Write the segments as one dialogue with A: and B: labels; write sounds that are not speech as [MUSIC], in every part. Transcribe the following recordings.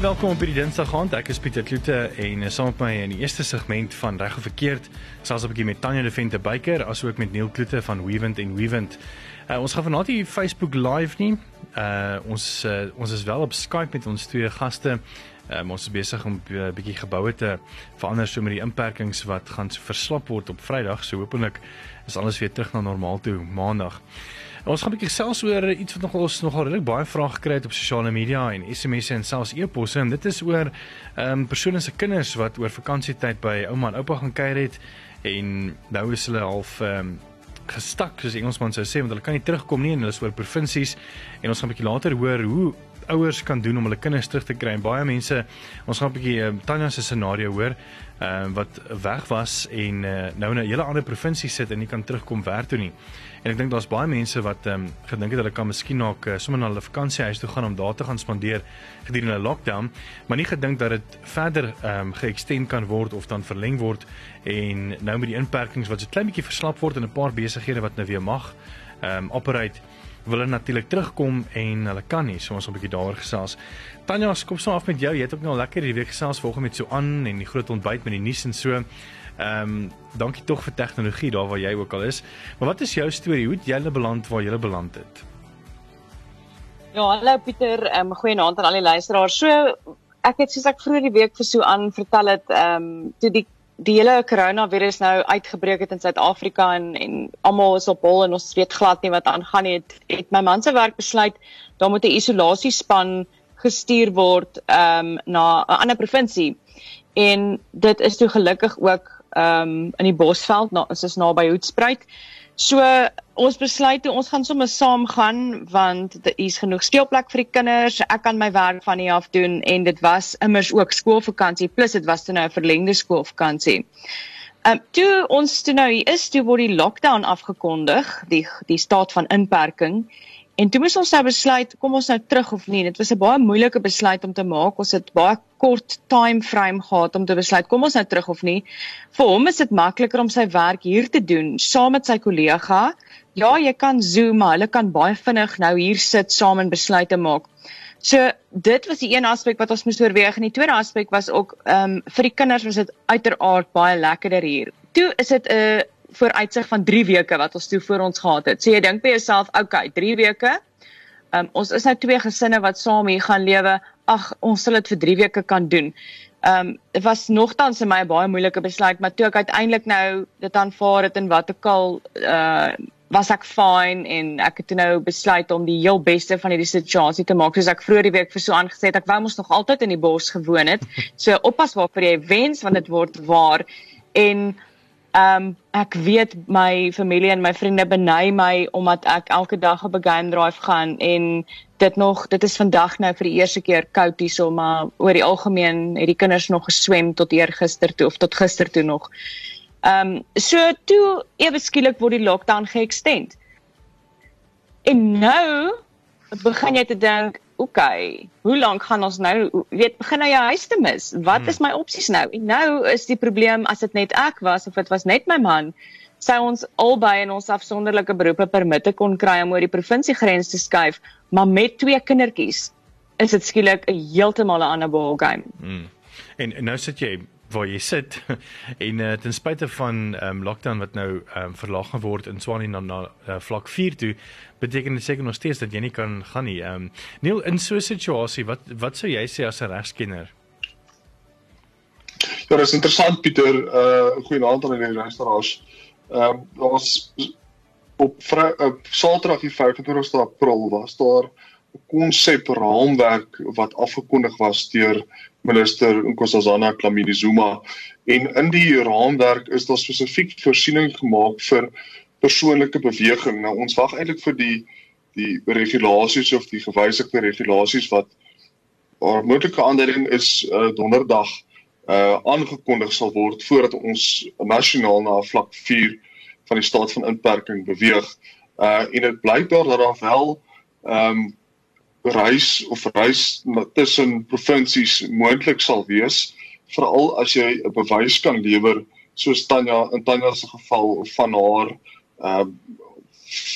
A: Baie welkom op hierdie Dinsdag aand. Ek is Pieter Kloete en saam met my in die eerste segment van Reg of Verkeerd, selfs 'n bietjie met Tanya de Venter Beyker, asook met Neil Kloete van Weavent en Weavent. Uh, ons gaan vanaand hier Facebook live nie. Uh ons uh, ons is wel op Skype met ons twee gaste. Um, ons is besig om 'n uh, bietjie geboue te verander so met die inperkings wat gaan verslap word op Vrydag. So hopelik is alles weer terug na normaal toe Maandag. Ons gaan 'n bietjie selfs oor iets wat nogal ons nogal regtig baie vrae gekry het op sosiale media en SMS'e en selfs e-posse. En dit is oor ehm um, persone se kinders wat oor vakansietyd by ouma en oupa gaan kuier het en nou is hulle half ehm um, gestak soos Engelsman sou sê want hulle kan nie terugkom nie en hulle is oor provinsies. En ons gaan 'n bietjie later hoor hoe ouers kan doen om hulle kinders terug te kry. En baie mense ons gaan 'n bietjie uh, Tanya se scenario hoor ehm uh, wat weg was en uh, nou in 'n hele ander provinsie sit en nie kan terugkom werk toe nie. En ek dink daar's baie mense wat ehm um, gedink het hulle kan miskien na uh, sommer na hulle vakansiehuis toe gaan om daar te gaan spandeer gedurende 'n lockdown, maar nie gedink dat dit verder ehm um, geëkstend kan word of dan verleng word en nou met die inperkings wat so klein bietjie verslap word en 'n paar besighede wat nou weer mag ehm um, operate wil hulle natuurlik terugkom en hulle kan nie. So ons 'n bietjie daaroor gesels. Tanya, kom so af met jou. Jy het ook nou lekker hierdie week gesels volgens met so aan en die groot ontbyt met die nuus en so. Ehm um, dankie tog vir tegnologie daar waar jy ook al is. Maar wat is jou storie? Hoe het jy hulle beland waar jy beland het?
B: Ja, hallo Pieter. Ehm um, goeienaand aan al die luisteraars. So ek het soos ek vroeër die week vir so aan vertel het, ehm um, toe die die hele koronavirus nou uitgebreek het in Suid-Afrika en en almal is op hol en ons weet glad nie wat aangaan nie. Het, het my man se werk besluit daar moet 'n isolasiespan gestuur word ehm um, na 'n ander provinsie. En dit is toe gelukkig ook um, in die Bosveld, na, ons is naby Hoedspruit. So ons besluit toe ons gaan sommer saam gaan want daar is genoeg speelplek vir die kinders. Ek kan my werk van hier af doen en dit was immers ook skoolvakansie plus dit was toe nou 'n verlengde skoolvakansie. Ehm um, toe ons toe nou hier is, toe word die lockdown afgekondig, die die staat van inperking. En toe moes ons nou besluit, kom ons nou terug of nie. Dit was 'n baie moeilike besluit om te maak. Ons het baie kort time frame gehad om te besluit kom ons nou terug of nie. Vir hom is dit makliker om sy werk hier te doen saam met sy kollega. Ja, jy kan Zoom, maar hulle kan baie vinnig nou hier sit saam en besluite maak. So dit was die een aspek wat ons moes oorweeg en die tweede aspek was ook ehm um, vir die kinders was dit uiteraard baie lekkerder hier. Toe is dit 'n uh, vooruitsig van 3 weke wat ons toe voor ons gehad het. So jy dink by jouself, okay, 3 weke. Um, ons is nou twee gesinne wat saam hier gaan lewe. Ag, ons sal dit vir 3 weke kan doen. Ehm um, dit was nogtans vir my 'n baie moeilike besluit, maar toe ek uiteindelik nou dit aanvaar het en wat ek al uh was ek fine en ek het nou besluit om die heel beste van hierdie situasie te maak soos ek vroeër die week vir so aangesê het ek wou mos nog altyd in die bos gewoon het. So oppas waarvoor jy wens want dit word waar en Ehm um, ek weet my familie en my vriende beny my omdat ek elke dag op 'n game drive gaan en dit nog dit is vandag nou vir die eerste keer koud hierso maar oor die algemeen het die kinders nog geswem tot eergister toe of tot gister toe nog. Ehm um, so toe ewe skielik word die lockdown geëxtend. En nou begin jy te dink okay, hoe lank gaan ons nou weet begin nou jou huis te mis? Wat hmm. is my opsies nou? En nou is die probleem as dit net ek was of dit was net my man, sou ons albei in ons afsonderlike beroepe permitte kon kry om oor die provinsiegrens te skuif, maar met twee kindertjies is dit skielik 'n heeltemal 'n ander ballgame.
A: Hmm. En, en nou sit jy waar jy sit [LAUGHS] en uh, ten spyte van um, lockdown wat nou um, verlaag geword in Swani na, na uh, vlak 4 toe beteken dit seker nog steeds dat jy nie kan gaan nie. Ehm um, Neil in so 'n situasie wat wat sou jy sê as 'n regskenner?
C: Ja, dit is interessant Pieter, uh goeienaand aan die luisteraars. Ehm um, ons op vry, op Saterdag die 25ste April was daar 'n konsep raamwerk wat afgekondig was deur minister Nkosazana Dlamini Zuma en in die raamwerk is daar spesifiek voorsiening gemaak vir persoonlike beweging. Nou ons wag eintlik vir die die regulasies of die gewysigde regulasies wat haar moontlike aanduiding is uh, donderdag uh aangekondig sal word voordat ons nasionaal na vlak 4 van die staat van inperking beweeg. Uh en dit blykbaar dat daar wel ehm um, reis of reis tussen provinsies moontlik sal wees veral as jy 'n bewys kan lewer soos Tanya in Tanya se geval van haar uh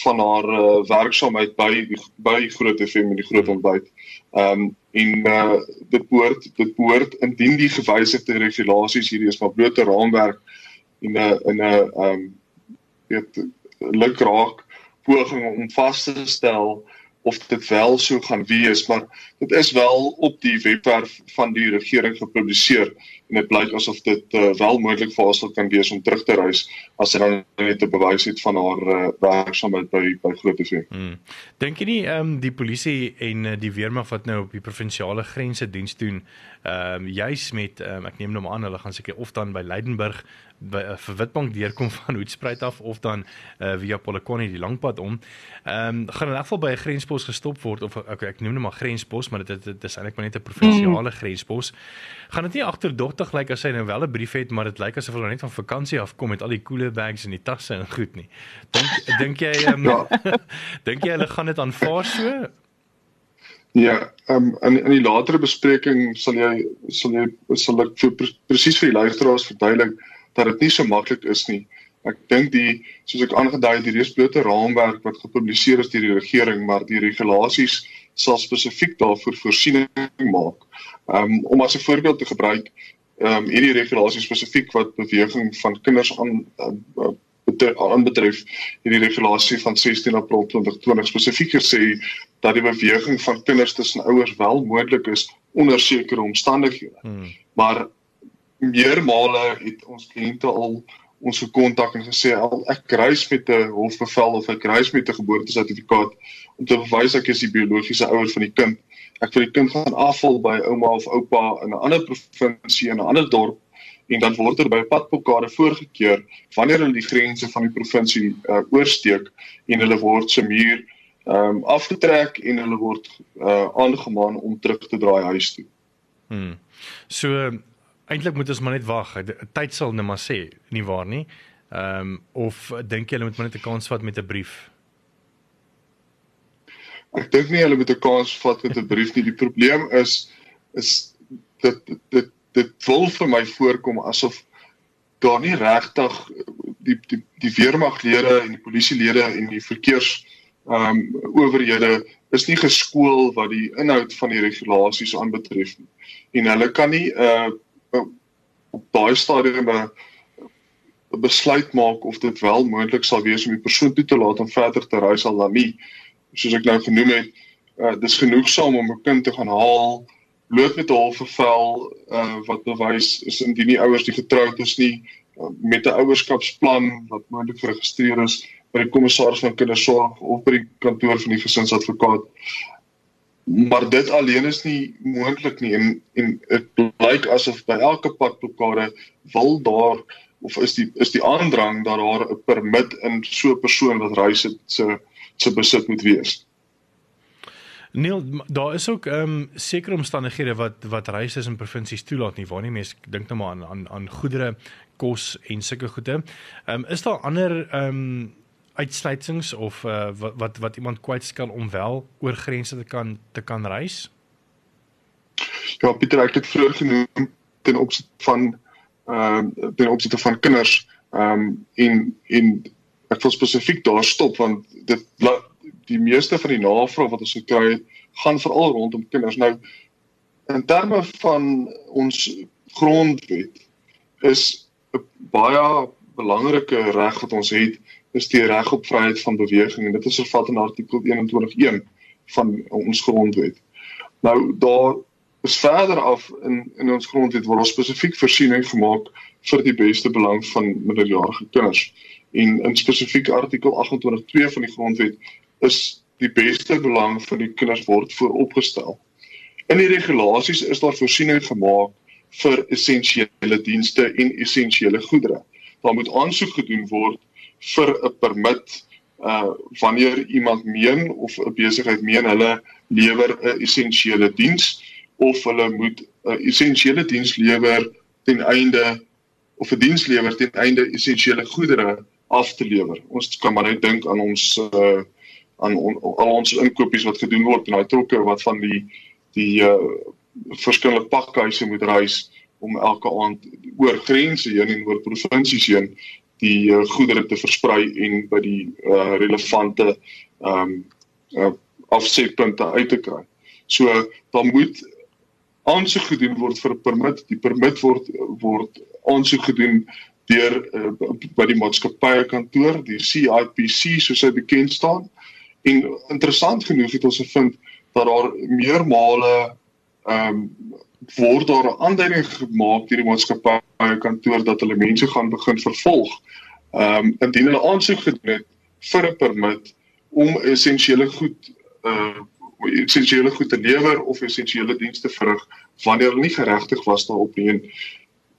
C: van haar uh, werksaamheid by by Groot FM en die Groot Ontbyt. Ehm um, en uh, dit behoort dit behoort indien die gewysigde regulasies hierdie is maar blote raamwerk en 'n in 'n ehm um, weet lukraak poging om vas te stel of dit wel so gaan wees, maar dit is wel op die webwerf van die regering gepubliseer en dit blyk asof dit uh, wel moontlik vir haar sal kan wees om terug te reis as sy dan net 'n bewys het van haar uh, werksaamheid by by Groot TV. Hmm.
A: Dink jy nie ehm um, die polisie en uh, die weermag wat nou op die provinsiale grense diens doen, ehm um, juis met um, ek neem nou maar aan hulle gaan seker of dan by Leidenburg by uh, vir Witbank deurkom [LAUGHS] van Hoedspruit af of dan uh, via Polokwane die langpad om. Ehm um, gaan in elk geval by 'n grenspos gestop word of okay, ek noem net maar grenspos, maar dit dit is eintlik maar net 'n provinsiale mm. grenspos. Gaan dit nie agterdogtig lyk like as hy nou wel 'n brief het, maar dit lyk asof hulle net van vakansie af kom met al die cooler bags en die tasse en goed nie. Dink dink jy ehm um, [LAUGHS] dink jy hulle gaan dit aanvaar so?
C: Ja, ehm um, in in die latere bespreking sal jy sal jy sal ek vir presies vir die luisteraars verduidelik dat dit nie so maklik is nie. Ek dink die soos ek aangedui het, die reusblote raamwerk wat gepubliseer is deur die regering, maar die regulasies sal spesifiek daarvoor voorsiening maak. Um om as 'n voorbeeld te gebruik, um hierdie regulasies spesifiek wat beweging van kinders aan uh, aanbetref hierdie regulasie van 16 April 2020 spesifiek gesê dat die beweging van kinders tussen ouers wel moontlik is onder sekere omstandighede. Hmm. Maar meermale het ons kliënte al ons gekontak en gesê al ek reis met 'n hofbevel of ek reis met 'n geboortesertifikaat om te bewys ek is die biologiese ouer van die kind. Ek vir die kind gaan afval by ouma of oupa in 'n ander provinsie in 'n ander dorp en dan word er by padblokkade voorgekeur wanneer hulle die grense van die provinsie uh, oorsteek en hulle word se muur ehm um, afgetrek en hulle word uh, aangemaan om terug te draai huis toe.
A: Hmm. So eintlik moet ons maar net wag. Tyd sal net maar sê, nie waar nie? Ehm um, of dink jy hulle moet maar net 'n kans vat met 'n brief?
C: Ek dink nie hulle moet 'n kans vat met 'n brief nie. Die probleem is is dit dit dit wil vir my voorkom asof daar nie regtig die die die weermaglede en die polisielede en die verkeers ehm um, owerhede is nie geskool wat die inhoud van die regulasies aanbetref nie. En hulle kan nie 'n uh, op daai stadium 'n besluit maak of dit wel moontlik sal wees om die persoon toe te laat om verder te reis al na nie. Soos ek nou genoem het, uh, dis genoegsaam om 'n kind te gaan haal loop met 'n halfvel uh, wat bewys is indien die ouers die getroud is nie uh, met 'n ouerskapsplan wat moontlik geregistreer is by die kommissaris van kindersorg of by die kantoor van die gesinsadvokaat maar dit alleen is nie moontlik nie en en dit blyk asof by elke padblokkade wil daar of is die is die aandrang dat daar 'n permit in so 'n persoon wat reis het se se besit moet wees.
A: Neil, daar is ook ehm um, sekere omstandighede wat wat reisers in provinsies toelaat nie waar nie mense dink nou maar aan aan aan goedere, kos en sulke goede. Ehm um, is daar ander ehm um, uitsluitings of uh, wat wat wat iemand kwyt kan om wel oor grense te kan te kan reis?
C: Ja, Pieter, ek het vroeër genoem ten opsigte van ehm uh, ten opsigte van kinders ehm um, en en ek wil spesifiek daar stop want dit die meeste van die navraag wat ons gekry het gaan veral rondom kinders. Nou in terme van ons grondwet is 'n baie belangrike reg wat ons het is die reg op vryheid van beweging en dit is vervat in artikel 21.1 van ons grondwet. Nou daar is verder af in in ons grondwet ons spesifiek voorsiening gemaak vir die beste belang van minderjarige kinders. En in spesifiek artikel 28.2 van die grondwet is die beste belang van die kinders word vooropgestel. In die regulasies is daar voorsiening gemaak vir essensiële dienste en essensiële goedere. Daar moet aansoek gedoen word vir 'n permit uh wanneer iemand meen of 'n besigheid meen hulle lewer 'n essensiële diens of hulle moet 'n essensiële diens lewer ten einde of 'n diens lewer ten einde essensiële goedere af te lewer. Ons kan maar net dink aan ons uh aan on, al ons inkopies wat gedoen word en daai trokke wat van die die uh verskillende pakhuise moet reis om elke aand oor grense heen en oor provinsies heen die uh, goedere te versprei en by die uh, relevante ehm um, uh, afsetpunte uit te kry. So dan moet aansoek gedoen word vir 'n permit. Die permit word word aansoek gedoen deur uh, by die maatskappye kantoor, die CIPC soos hy bekend staan. En interessant genoeg het ons gevind dat daar meermale ehm um, word daar 'n aanduiding gemaak deur die maatskappye kantoor dat hulle mense gaan begin vervolg. Ehm um, indien hulle aansoek gedoen het vir 'n permit om essensiële goed uh essensiële goed te lewer of essensiële dienste verrig wanneer hulle nie geregtig was daarop nie.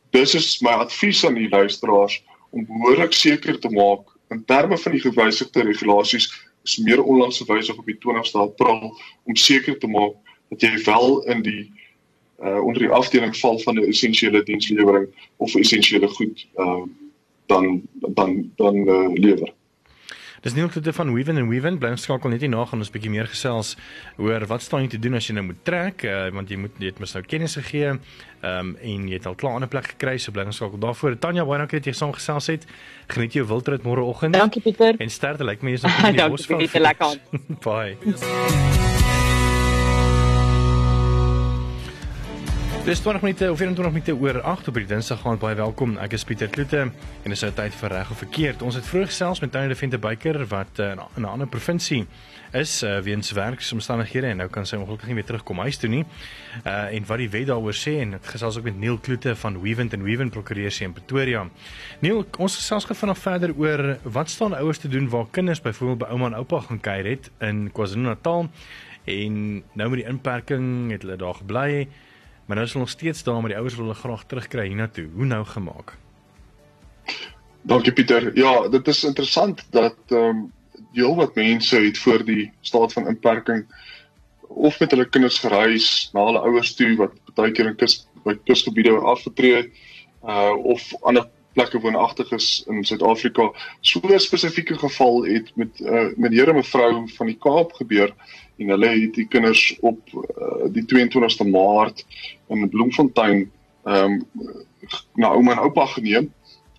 C: Dis is my advies aan die luisteraars om behoorlik seker te maak in terme van die gewysigde regulasies is meer onlangs gewysig op die 20ste April om seker te maak dat jy wel in die uh onder die afdeling val van 'n essensiële dienslewering of essensiële goed uh dan dan dan uh, lewer.
A: Dis nie net van Weven en Weven bly skakel net hier na gaan ons bietjie meer gesels oor wat staan jy te doen as jy nou moet trek uh, want jy moet jy het mos nou kennis gegee ehm um, en jy het al klaar 'n plek gekry so bly skakel daarvoor. Tanya baie dankie dat jy saam gesels het. Geniet jou wildrit môreoggend.
B: Dankie Pieter.
A: En sterkte lyk like my jy's nog in die bos van
B: Dankie lekker [LAUGHS]
A: Bye [LAUGHS] Dis 20 minute of 24 minute oor 8 op die Dinsdag gaan baie welkom. Ek is Pieter Kloete en dis nou tyd vir reg of verkeerd. Ons het vroeg gesels met Tanya Devente Beyker wat uh, in 'n ander provinsie is uh, weens werksomstandighede en nou kan sy ongelukkig nie weer terugkom huis toe nie. Uh en wat die wet daaroor sê en dit gesels ook met Neil Kloete van Weavent en Weavent Prokureursieën in Pretoria. Neil, ons gesels gou vanaand verder oor wat staan ouers te doen waar kinders byvoorbeeld by ouma en oupa gaan kuier het in KwaZulu-Natal en nou met die inperking het hulle daar gebly. Maar nou is hulle nog steeds daar maar die ouers wil hulle graag terugkry hiernatoe. Hoe nou gemaak?
C: Dankie Pieter. Ja, dit is interessant dat ehm um, heel wat mense het voor die staat van inperking of met hulle kinders gereis na hulle ouers toe wat baie keer in kus by kusgebiede afgetree het uh of ander plekke woonagtig is in Suid-Afrika. So 'n spesifieke geval het met uh meneer en mevrou van die Kaap gebeur en hulle het die kinders op uh, die 22ste Maart in Bloemfontein ehm um, na ouma en oupa geneem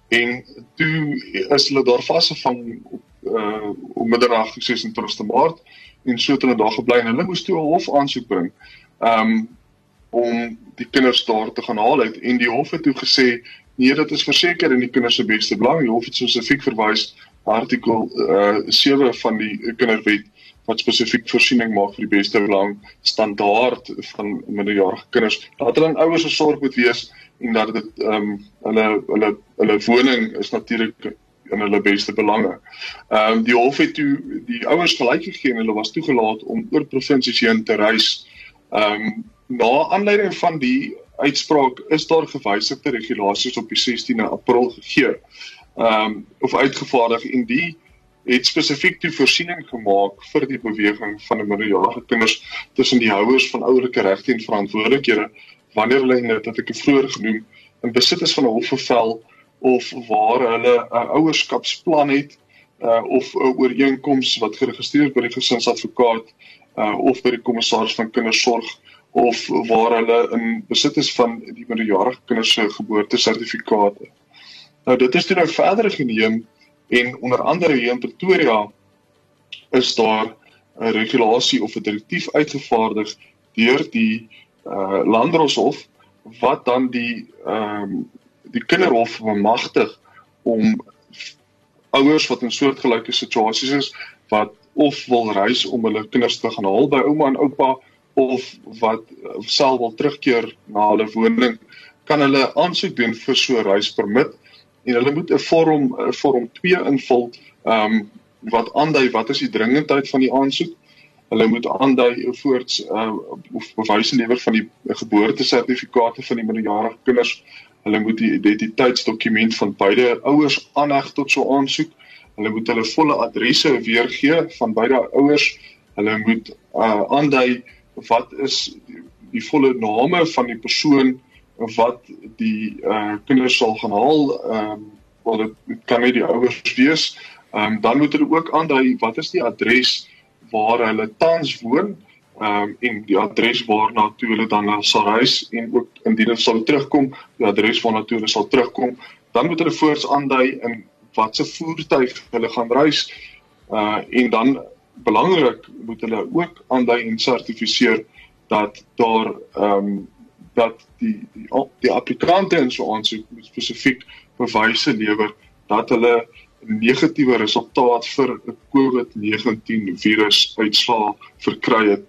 C: en toe is hulle daar vasgevang op uh op middag 26ste Maart en so het hulle daar gebly en hulle moes toe 'n hof aansoek bring um om die kinders daar te gaan haal uit en die hof het toe gesê nee dit is verseker in die kinders se beste belang die hof het spesifiek verwys artikel uh 7 van die kinderwet wat spesifiek voorsiening maak vir die beste belang standaard van minderjarige kinders. Dat hulle ouers se sorg moet wees en dat dit ehm um, hulle hulle hulle woning is natuurlik in hulle beste belange. Ehm um, die hof het toe die ouers gelyk gegee en hulle was toegelaat om oor provinsies heen te reis. Ehm um, na aanleiding van die uitspraak is daar gewysigde regulasies op die 16de April gegee. Ehm um, of uitgevaardig en die het spesifiek die voorsiening gemaak vir die beweging van 'n minderjarige kinders tussen die houers van ouerlike regte en verantwoordelikhede wanneer hulle net wat ek vroeër genoem in besit is van 'n hofbevel of waar hulle 'n ouerskapsplan het uh, of 'n ooreenkoms wat geregistreer by die gesinsadvokaat uh, of by die kommissaris van kindersorg of waar hulle in besit is van die minderjarige kinders se geboortesertifikate. Nou dit is toe nou verder geneem En onder andere hier in Pretoria is daar 'n regulasie of 'n direktief uitgevaardig deur die uh Landdroshof wat dan die ehm um, die kinderhof bemagtig om ouers wat in soortgelyke situasies is wat of wil reis om hulle kinders te gaan haal by ouma en oupa of wat self wil terugkeer na hulle woning kan hulle aansoek doen vir so 'n reispermit en hulle moet 'n vorm vorm 2 invul ehm um, wat aandui wat is die dringendheid van die aansoek. Hulle moet aandui voorts uh, of bewyse lewer van die geboortesertifikate van die minderjarige kinders. Hulle moet die identiteitsdokument van beide ouers aanheg tot so aansoek. Hulle moet hulle volle adresse weergee van beide ouers. Hulle moet uh, aandui wat is die, die volle name van die persoon wat die uh, kinders sal gaan haal ehm um, wat dit kan nie die ouers wees. Ehm um, dan moet hulle ook aandui wat is die adres waar hulle tans woon ehm um, en die adres waarna toe hulle dan sal reis en ook indien hulle sal terugkom die adres waarna toe hulle sal terugkom dan moet hulle voorts aandui in watse voertuig hulle gaan reis uh en dan belangrik moet hulle ook aandui en sertifiseer dat daar ehm um, dat die die, die applikante in so aansoek spesifiek bewyse lewer dat hulle negatiewe resultaat vir 'n COVID-19 virus uitslae verkry het.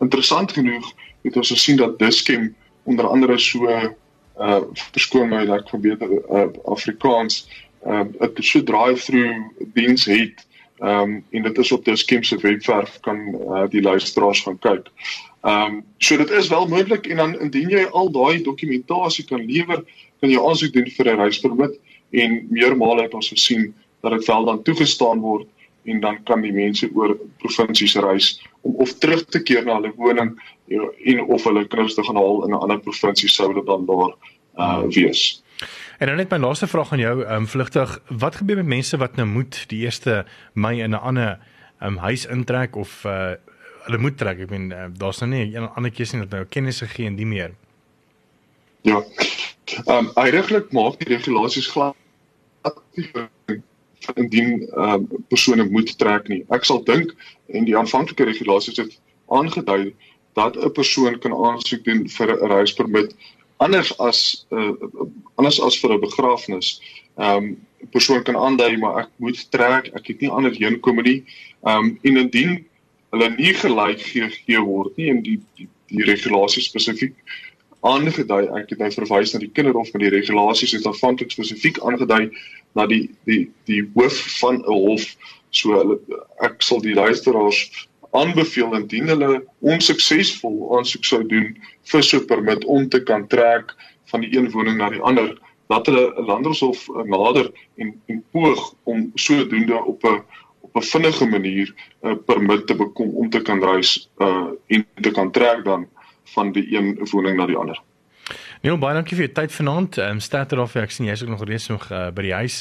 C: Interessant genoeg het ons gesien dat Dischem onder andere so uh verskoon my dat ek probeer uh, Afrikaans uh 'n so drive-through diens het um en dit is op Dischem se webwerf kan uh, die luisteraars gaan kyk. Ehm um, so dit is wel moontlik en dan indien jy al daai dokumentasie kan lewer, kan jy aansoek doen vir 'n reispermit en meermale het ons gesien dat dit wel dan toegestaan word en dan kan die mense oor provinsies reis om of terug te keer na hulle woning en of hulle kinders te gaan haal in 'n ander provinsie sou hulle dan daar uh wees.
A: En dan net my laaste vraag aan jou, ehm um, vlugtig, wat gebeur met mense wat nou moet die 1 Mei in 'n ander ehm um, huis intrek of uh hulle moet trek. Ek meen uh, daar's nou nie 'n ander keuse nie dat nou kennis gegee en die meer.
C: Ja. Ehm um, eigenlijk maak die regulasies glad indien ehm um, persone moet trek nie. Ek sal dink en die aanvanklike regulasies het aangedui dat 'n persoon kan aansoek doen vir 'n reispermit anders as uh, anders as vir 'n begrafnis. Ehm um, persoon kan aandui maar ek moet trek, ek het nie ander heenkom nie. Ehm um, en indien hulle nie gelyk gegee word nie en die die, die regulasies spesifiek aangedui ek het nou verwys na die kinderhof met die regulasies het aanvanklik spesifiek aangedui na die die die hoof van 'n hof so hulle ek sal die luisteraars aanbeveel indien hulle onsuksesvol aansoek sou doen vir so 'n permit om te kan trek van die een woning na die ander dat hulle 'n landershof nader en en poog om sodoende op 'n op 'n vinnige manier 'n uh, permit te bekom om te kan reis uh en te kan trek dan van die een woning na die ander.
A: Neil, baie dankie vir jou tyd vanaand. Ehm um, staat er of ek sien jy's ook nog reeds nog uh, by die huis.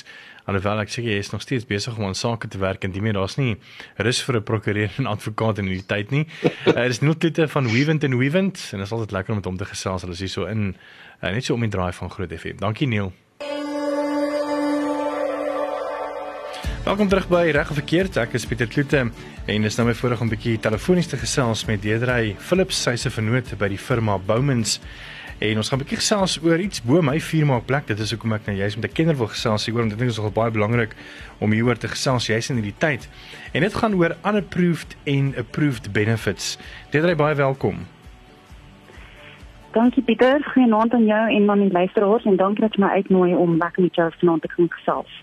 A: Alhoewel ek seker jy is nog steeds besig om aan sake te werk en dimie daar's nie rus vir 'n prokureur en [LAUGHS] advokaat in hierdie tyd nie. Uh, er is Neil Klute van Weavent and Weavent en dit is altyd lekker om met hom te gesels. Hulle is hier so in uh, net so om die draai van Groot FM. Dankie Neil. Welkom terug by Reg of Verkeerd. Ek is Pieter Kloete en dis nou my voorreg om 'n bietjie telefonies te gesels met Deedrey Philips, sy se vernoot by die firma Boumans. En ons gaan 'n bietjie gesels oor iets bo my firma plek. Dit is hoekom ek nou juist met 'n kenner wil gesels hieroor, want ek dink dit is nogal baie belangrik om hieroor te gesels juist in hierdie tyd. En dit gaan oor unapproved en approved benefits. Deedrey, baie welkom.
D: Dankie Pieter, goeienaand aan jou en aan die luisteraars en dankie dat jy my uitnooi om lekker met jou vanaand te kan gesels.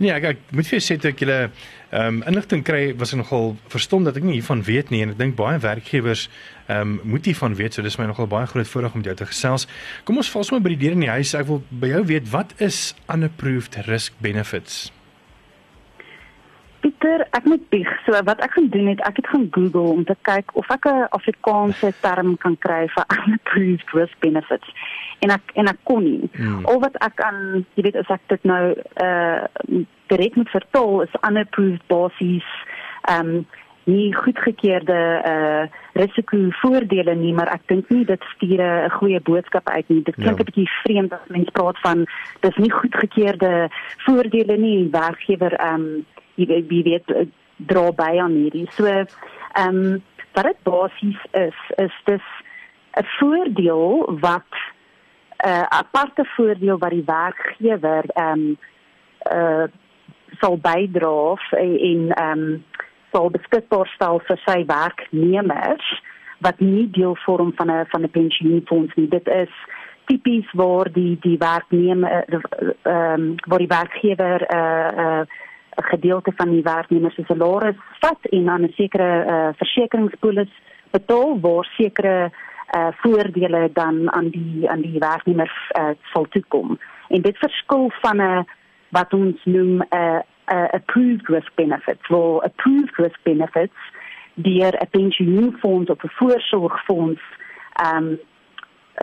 A: Nee, ek, ek moet vir jou sê dat ek julle ehm um, inligting kry was nogal verstom dat ek nie hiervan weet nie en ek dink baie werkgewers ehm um, moet hiervan weet, so dis my nogal baie groot voordeel om jou te gesels. Kom ons val sommer by die deur in die huis. Ek wil by jou weet wat is unapproved risk benefits?
D: Pieter, ek moet bieg. So wat ek gaan doen het, ek het gaan Google om te kyk of ek 'n Afrikaanse term kan kry vir [LAUGHS] unapproved risk benefits. En ek en ek kon nie. Hmm. Al wat ek aan, jy weet, as ek dit nou uh direk moet vertaal is unapproved basies um nie goedgekeurde uh risikovoordele nie, maar ek dink nie dit stuur 'n goeie boodskap uit nie. Dit klink ja. 'n bietjie vreemd as mense praat van dis nie goedgekeurde voordele nie, werkgewer um jy wie weet eh, dra by aan hierdie. So ehm um, wat dit basies is is dis 'n voordeel wat 'n uh, aparte voordeel wat die werkgewer ehm um, uh sal bydra en ehm um, sal beskikbaar stel vir sy werknemers wat nie deel vorm van 'n van 'n pensioenfonds nie. Dit is tipies waar die die werknemer ehm um, waar die werkgewer 'n uh, uh, 'n gedeelte van die werknemer se salaris vat en dan 'n sekere uh, versekeringspolis betaal waar sekere uh, voordele dan aan die aan die werknemer uh, sal toekom. En dit verskil van 'n uh, wat ons noem 'n uh, uh, approved risk benefits, waar approved risk benefits deur 'n pensioenfonds of 'n voorsorgfonds ehm um,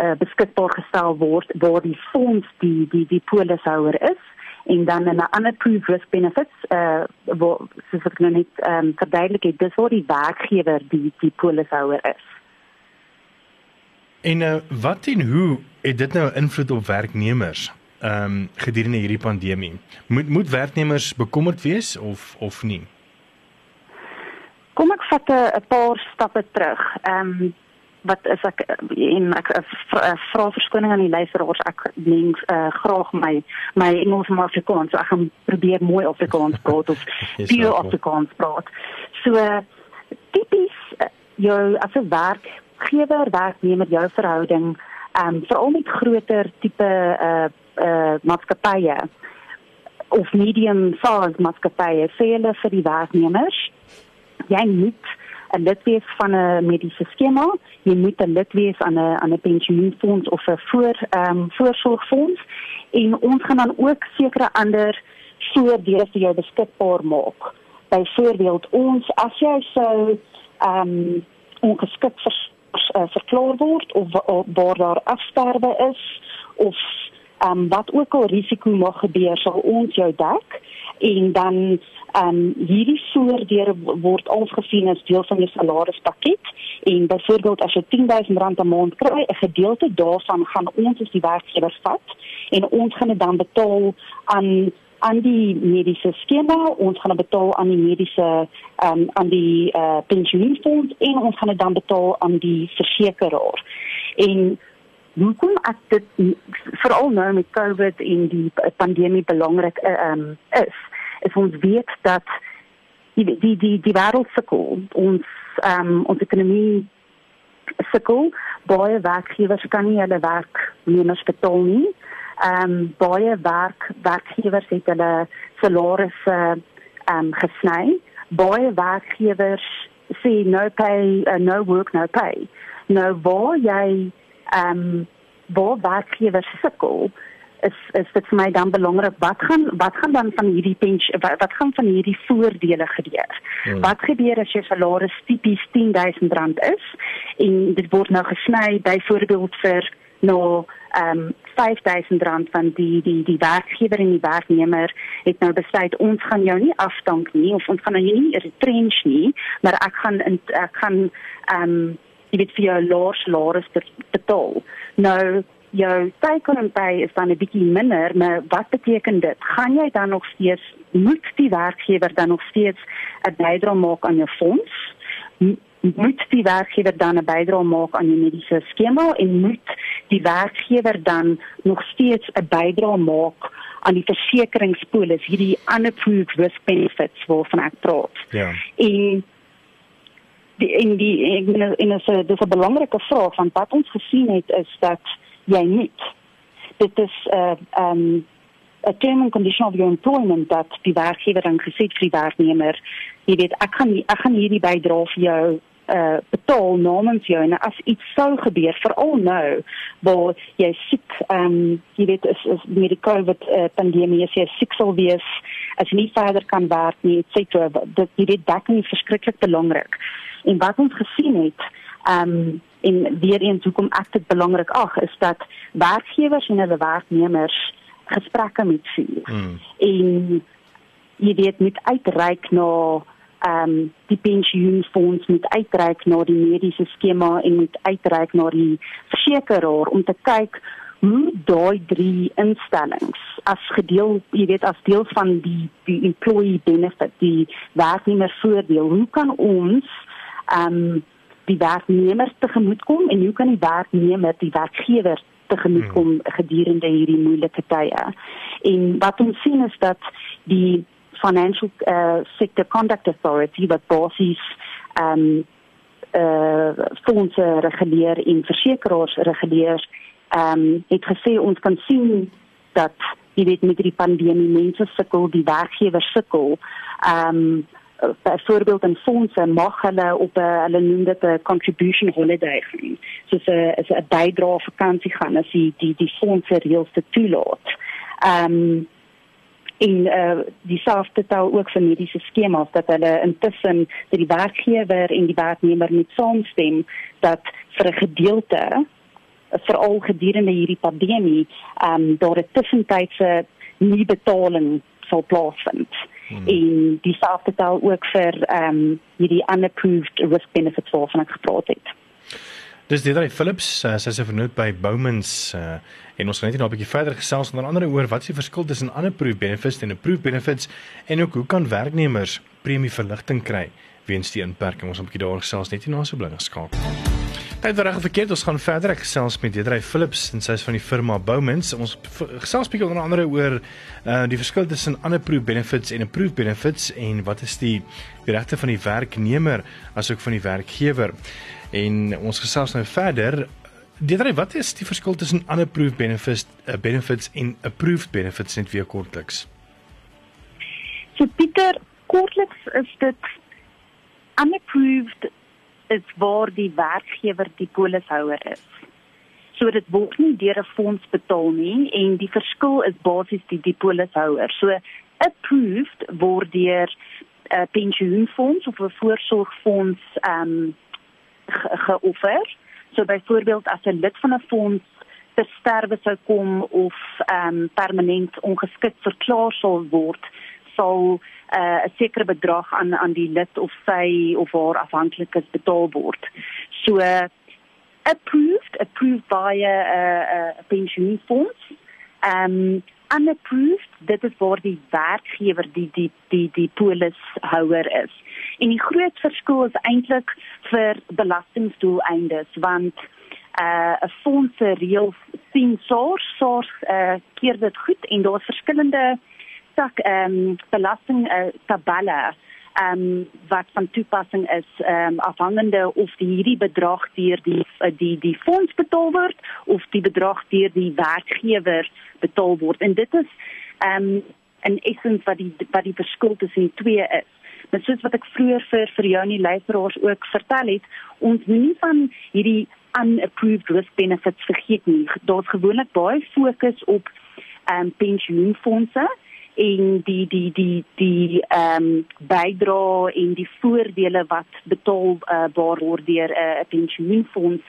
D: uh, beskikbaar gestel word waar die fonds die die die polishouer is en dan 'n unapproved risk benefits uh wat soos ek nou net ehm um, verduidelik het dis waar die werkgewer die die polishouer is.
A: En uh, wat en hoe het dit nou invloed op werknemers ehm um, gedurende hierdie pandemie? Moet moet werknemers bekommerd wees of of nie?
D: Kom ek vat 'n paar stappe terug. Ehm um, wat is ek en ek vra verskoning aan die luisteraars. Ek mens uh, graag my my Engels maar Afrikaans. So ek gaan probeer mooi Afrikaans [LAUGHS] praat of pure Afrikaans praat. So tipies jou as 'n werkgewer werknemer jou verhouding um, veral met groter tipe uh uh maatskappye of medium size maatskappye sê hulle vir die werknemers jy moet 'n lid wees van 'n mediese skema, jy moet 'n lid wees aan 'n aan 'n pensioenfonds of 'n voor ehm um, voorsorgfonds. En ons gaan dan ook sekere ander voordele vir jou beskikbaar maak. Byvoorbeeld ons as jy sou ehm um, ongeskik vir uh, verklaar word of waar daar afsterwe is of ehm um, wat ook al risiko mag gebeur sal ons jou dek. En dan um, hierdie voordele word aangesien as deel van jou salarispakket en byvoorbeeld as jy R10000 'n maand kry 'n gedeelte daarvan gaan ons as die werkgewer vat en ons gaan dit dan betaal aan aan die mediese skema ons gaan betaal aan die mediese um, aan die uh, pensioenfonds en ons gaan dit dan betaal aan die versekeraar. En hoekom ek dit veral nou met COVID en die pandemie belangrik um, is, is ons weet dat die die die, die wêreld sukkel ons um, ons ekonomie sukkel baie werkgewers kan nie hulle werk meer betaal nie ehm um, baie werk werkgewers het hulle salarisse ehm um, gesny. Baie werkgewers sê no pay uh, no work no pay. Nou waar jy ehm um, waar werkgewers sukkel is is dit vir my dan belangrik wat gaan wat gaan dan van hierdie pensioen wat, wat gaan van hierdie voordele gebeur? Hmm. Wat gebeur as jou salaris tipies R10000 is en dit word nou gesny byvoorbeeld vir nou ehm um, R5000 van die die die werkgewer en die werknemer het nou besluit ons gaan jou nie afdank nie of ons gaan jou nie retrench nie, maar ek gaan ek gaan ehm um, jy weet vir jou laer salaris betaal. Nou jou take-home pay is dan 'n bietjie minder, maar wat beteken dit? Gaan jy dan nog steeds moet die werkgewer dan nog steeds 'n bydrae maak aan jou fonds? moet die werkgewer dan 'n bydrae maak aan die mediese skema en moet die werkgewer dan nog steeds 'n bydrae maak aan die versekeringspolis hierdie unapproved risk benefits waarvan ek praat.
A: Ja.
D: En die in die in in 'n dis 'n belangrike vraag want wat ons gesien het is dat jy niet dit is 'n uh, um term and condition of your employment dat die werkgewer dan gesê vir die werknemer jy weet ek gaan ek gaan hierdie bydra vir jou uh betaal namens jou. En as iets sou gebeur veral nou waar jy siek ehm um, jy weet is, is met die COVID uh, pandemie as jy siek sou wees as jy nie verder kan werk nie et cetera dit jy weet dekking is verskriklik belangrik en wat ons gesien het ehm um, en weer eens hoekom ek dit belangrik ag is dat werkgewers en hulle werknemers gesprekke met vuur hmm. en jy weet met uitreik na ehm um, die pensioenfonds moet uitreik na die mediese skema en moet uitreik na die versekeraar om te kyk hoe daai drie instellings as gedeel jy weet as deel van die die employee benefit die werknemer voordeel hoe kan ons ehm um, die werknemers tegemoetkom en hoe kan die werknemer die werkgewer tegemoetkom hmm. gedurende hierdie moeilike tye en wat ons sien is dat die financial uh, sector conduct authority wat basies ehm um, uh fondse reguleer en versekerings reguleer ehm um, het gesê ons kan sien dat jy weet met die pandemie mense sukkel die werkgewers sukkel ehm um, byvoorbeeld in fondse mag hulle op 'n hulle noem dit 'n contribution holiday gaan. So 'n is 'n bydrae vakansie gaan as die die die fondse reëls te toelaat. Ehm um, en uh, die selfde tel ook vir mediese skemas dat hulle intussen dat die werkgewer en die werknemer moet saamstem dat vir 'n gedeelte veral gedurende hierdie pandemie ehm um, daar 'n tussentydse nie betaling sal plaasvind. Hmm. En dieselfde tel ook vir ehm um, hierdie unapproved risk benefits waarvan ek gepraat het.
A: Dis Deidre Philips, uh, sy is vernoot by Bowmans uh, en ons gaan net nou 'n bietjie verder gesels onder andere oor wat is die verskil tussen unapproved benefits en approved benefits en ook hoe kan werknemers premieverligting kry weens die inperking. Ons gaan 'n bietjie daaroor gesels net hier na so blinge skakel. Hy het reg verkeerd, ons gaan verder ek gesels met Deidre Philips en sy is van die firma Bowmans. Ons gesels bietjie onder andere oor uh die verskil tussen unapproved benefits en approved benefits en wat is die die regte van die werknemer asook van die werkgewer. En ons gesels nou verder. Deidre, wat is die verskil tussen unapproved benefits uh, benefits en approved benefits net weer kortliks?
D: So Pieter, kortliks is dit unapproved is waar die werkgewer die polishouer is. So dit word nie deur 'n fonds betaal nie en die verskil is basies die die polishouer. So approved word deur 'n uh, pensioenfonds of 'n voorsorgfonds ehm um, geoffer. So byvoorbeeld as 'n lid van 'n fonds ter sterwe sou kom of ehm um, permanent ongeskik verklaar sal word, sal uh, 'n sekere bedrag aan aan die lid of sy of haar afhanklikes betaal word. So uh, approved approved by 'n uh, uh, pensioenfonds. Um unapproved dit is waar die werkgewer die die die die polishouer is. En die groot verskil is eintlik vir belastingdoeleindes want uh 'n fonds se reël sien source source uh keer dit goed en daar's verskillende uh tak ehm um, belasting uh, tabelle ehm um, wat van toepassing is ehm um, afhangende of die hierdie bedrag deur die uh, die die fonds betaal word of die bedrag deur die werkgewer betaal word en dit is ehm um, in essens wat die wat die verskil tussen die twee is. Dit soos wat ek vroeër vir vir jou en die luisteraars ook vertel het, ons moenie van hierdie unapproved risk benefits vergeet nie. Daar's gewoonlik baie fokus op ehm um, pensioenfondse en die die die die ehm um, bydra en die voordele wat betaalbaar uh, word deur 'n uh, pensioenfonds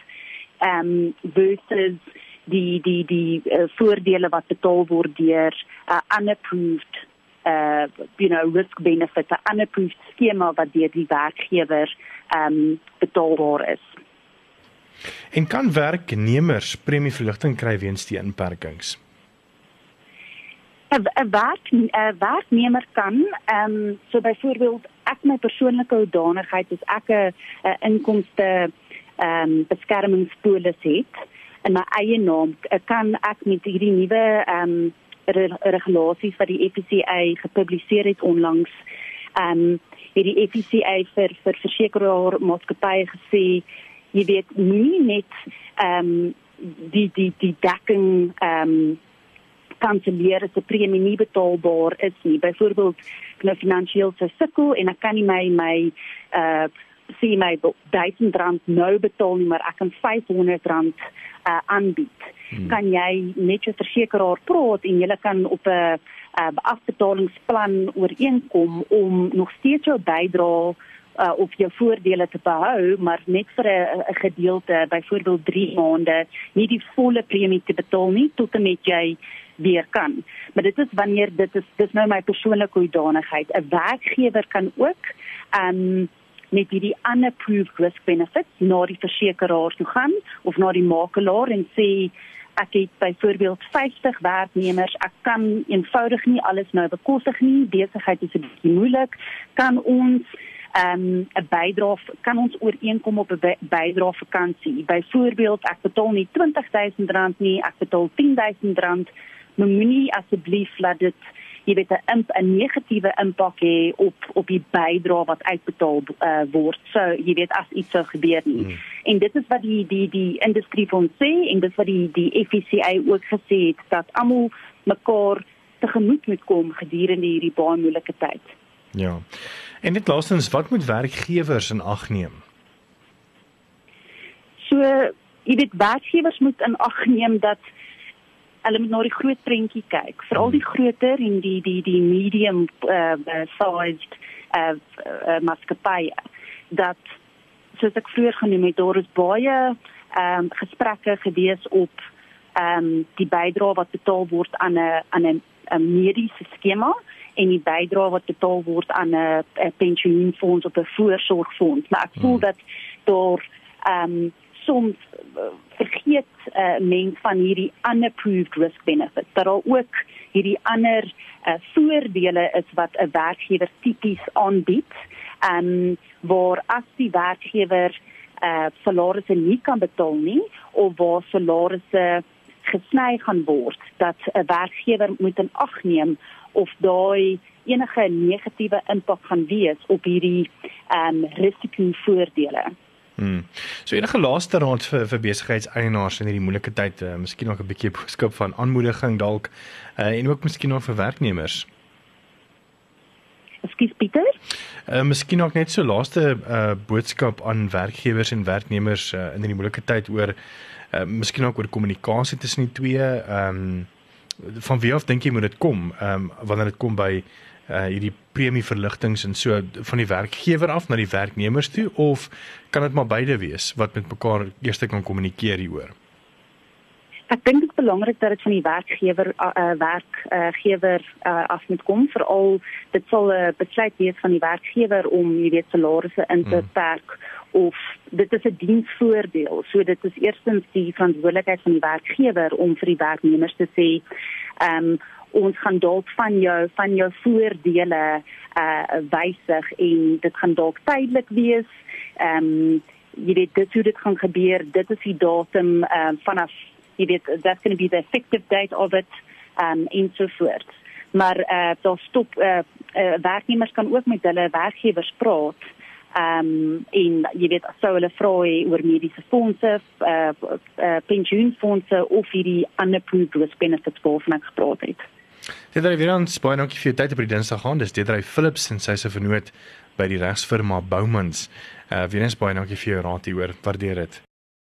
D: ehm um, versus die die die uh, voordele wat betaal word deur 'n uh, unapproved uh you know risk benefit 'n unapproved skema wat deur die werkgewer ehm um, betaalbaar is.
A: En kan werknemers premieverligting kry weens die inperkings?
D: 'n werk 'n werknemer kan ehm um, so byvoorbeeld ek my persoonlike hoedanigheid is ek 'n inkomste ehm um, beskermingspolis het in my eie naam kan ek met hierdie nuwe ehm um, regulasies wat die FCA gepubliseer het onlangs ehm um, hierdie FCA vir vir versekeraar maatskappye gesê jy weet nie net ehm um, die die die dekking ehm um, kanselleer as 'n premie nie betaalbaar is nie. Byvoorbeeld, nou finansiëel se sukkel en ek kan nie my my uh sien my R1000 nou betaal nie, maar ek kan R500 uh aanbied. Hmm. Kan jy met jou versekeraar praat en julle kan op 'n uh, afbetalingsplan ooreenkom om nog steeds jou bydrae uh, of jou voordele te behou, maar net vir 'n gedeelte, byvoorbeeld 3 maande, nie die volle premie te betaal nie tot en met jy weer kan. Maar dit is wanneer dit is dis nou my persoonlike hoedanigheid. 'n Werkgewer kan ook ehm um, met hierdie unapproved risk benefits na die versekeraar toe gaan of na die makelaar en sê ek het byvoorbeeld 50 werknemers, ek kan eenvoudig nie alles nou bekostig nie, besigheid is 'n bietjie moeilik, kan ons ehm um, 'n bydrae kan ons ooreenkom op 'n bydrae vakansie. Byvoorbeeld ek betaal nie R20000 nie, ek betaal R10000 moenie asseblief laat dit jy weet 'n 'n negatiewe impak hê op op die bydrae wat uitbetaal uh, word. So jy weet as iets sou gebeur nie. Hmm. En dit is wat die die die industrie van sê en dit wat die die FCA ook gesê het dat almal mekaar tegemoet moet kom gedurende hierdie baie moeilike tyd.
A: Ja. En dit laastens, wat moet werkgewers in ag neem?
D: So jy weet werkgewers moet in ag neem dat hulle moet na die groot prentjie kyk, veral die groter en die die die medium uh, sized uh, uh, maatskappye dat soos ek vroeër genoem het, daar is baie ehm um, gesprekke gewees op ehm um, die bydrae wat betaal word aan 'n aan 'n 'n mediese skema en die bydrae wat betaal word aan 'n pensioenfonds of 'n voorsorgfonds. Maar ek voel hmm. dat daar ehm um, soms vergeet 'n uh, eh, mens van hierdie unapproved risk benefits. Daar al ook hierdie ander uh, voordele is wat 'n werkgewer tipies aanbied. Ehm um, waar as die werkgewer uh salarisse nie kan betaal nie of waar salarisse gesny gaan word dat 'n werkgewer moet in ag neem of daai enige negatiewe impak gaan wees op hierdie ehm um, risikovoordele.
A: Hmm. So enige laaste raad vir vir besigheidseienaars in hierdie moeilike tyd, uh, miskien ook 'n bietjie boodskap van aanmoediging dalk uh, en ook miskien ook vir werknemers.
D: Ekskuus Pieter.
A: Uh miskien ook net so laaste uh boodskap aan werkgewers en werknemers uh, in hierdie moeilike tyd oor uh miskien ook oor kommunikasie tussen die twee. Ehm um, van wie af dink jy moet dit kom? Ehm um, wanneer dit kom by uh hierdie premieverligtings en so van die werkgewer af na die werknemers toe of kan dit maar beide wees wat met mekaar eers kan kommunikeer hieroor?
D: Ek dink dit is belangrik dat dit van die werkgewer uh, werkgewer uh, af moet kom veral dit sal 'n uh, besluit wees van die werkgewer om jy weet salarisse in te hmm. perk of dit is 'n diensvoordeel. So dit is eerstens die verantwoordelikheid van die werkgewer om vir die werknemers te sê ehm um, ons gaan dalk van jou van jou voordele uh wysig en dit gaan dalk tydelik wees. Ehm um, jy weet dit hoe dit gaan gebeur. Dit is die datum ehm uh, vanaf jy weet that's going to be the effective date of it um en so voort. Maar uh daar stop uh, uh werknemers kan ook met hulle werkgewers praat. Um en jy weet sou hulle vra oor mediese fondse, uh, uh pensioenfondse of hierdie unapproved risk benefits waarvan ek gepraat het.
A: Is weer ons baie dankie vir jou tyd op die Dinsdag gaan. Dis Deidre Philips en sy se vernoot by die regsfirma Boumans. Uh weer eens baie dankie vir jou raad hieroor. Waardeer dit.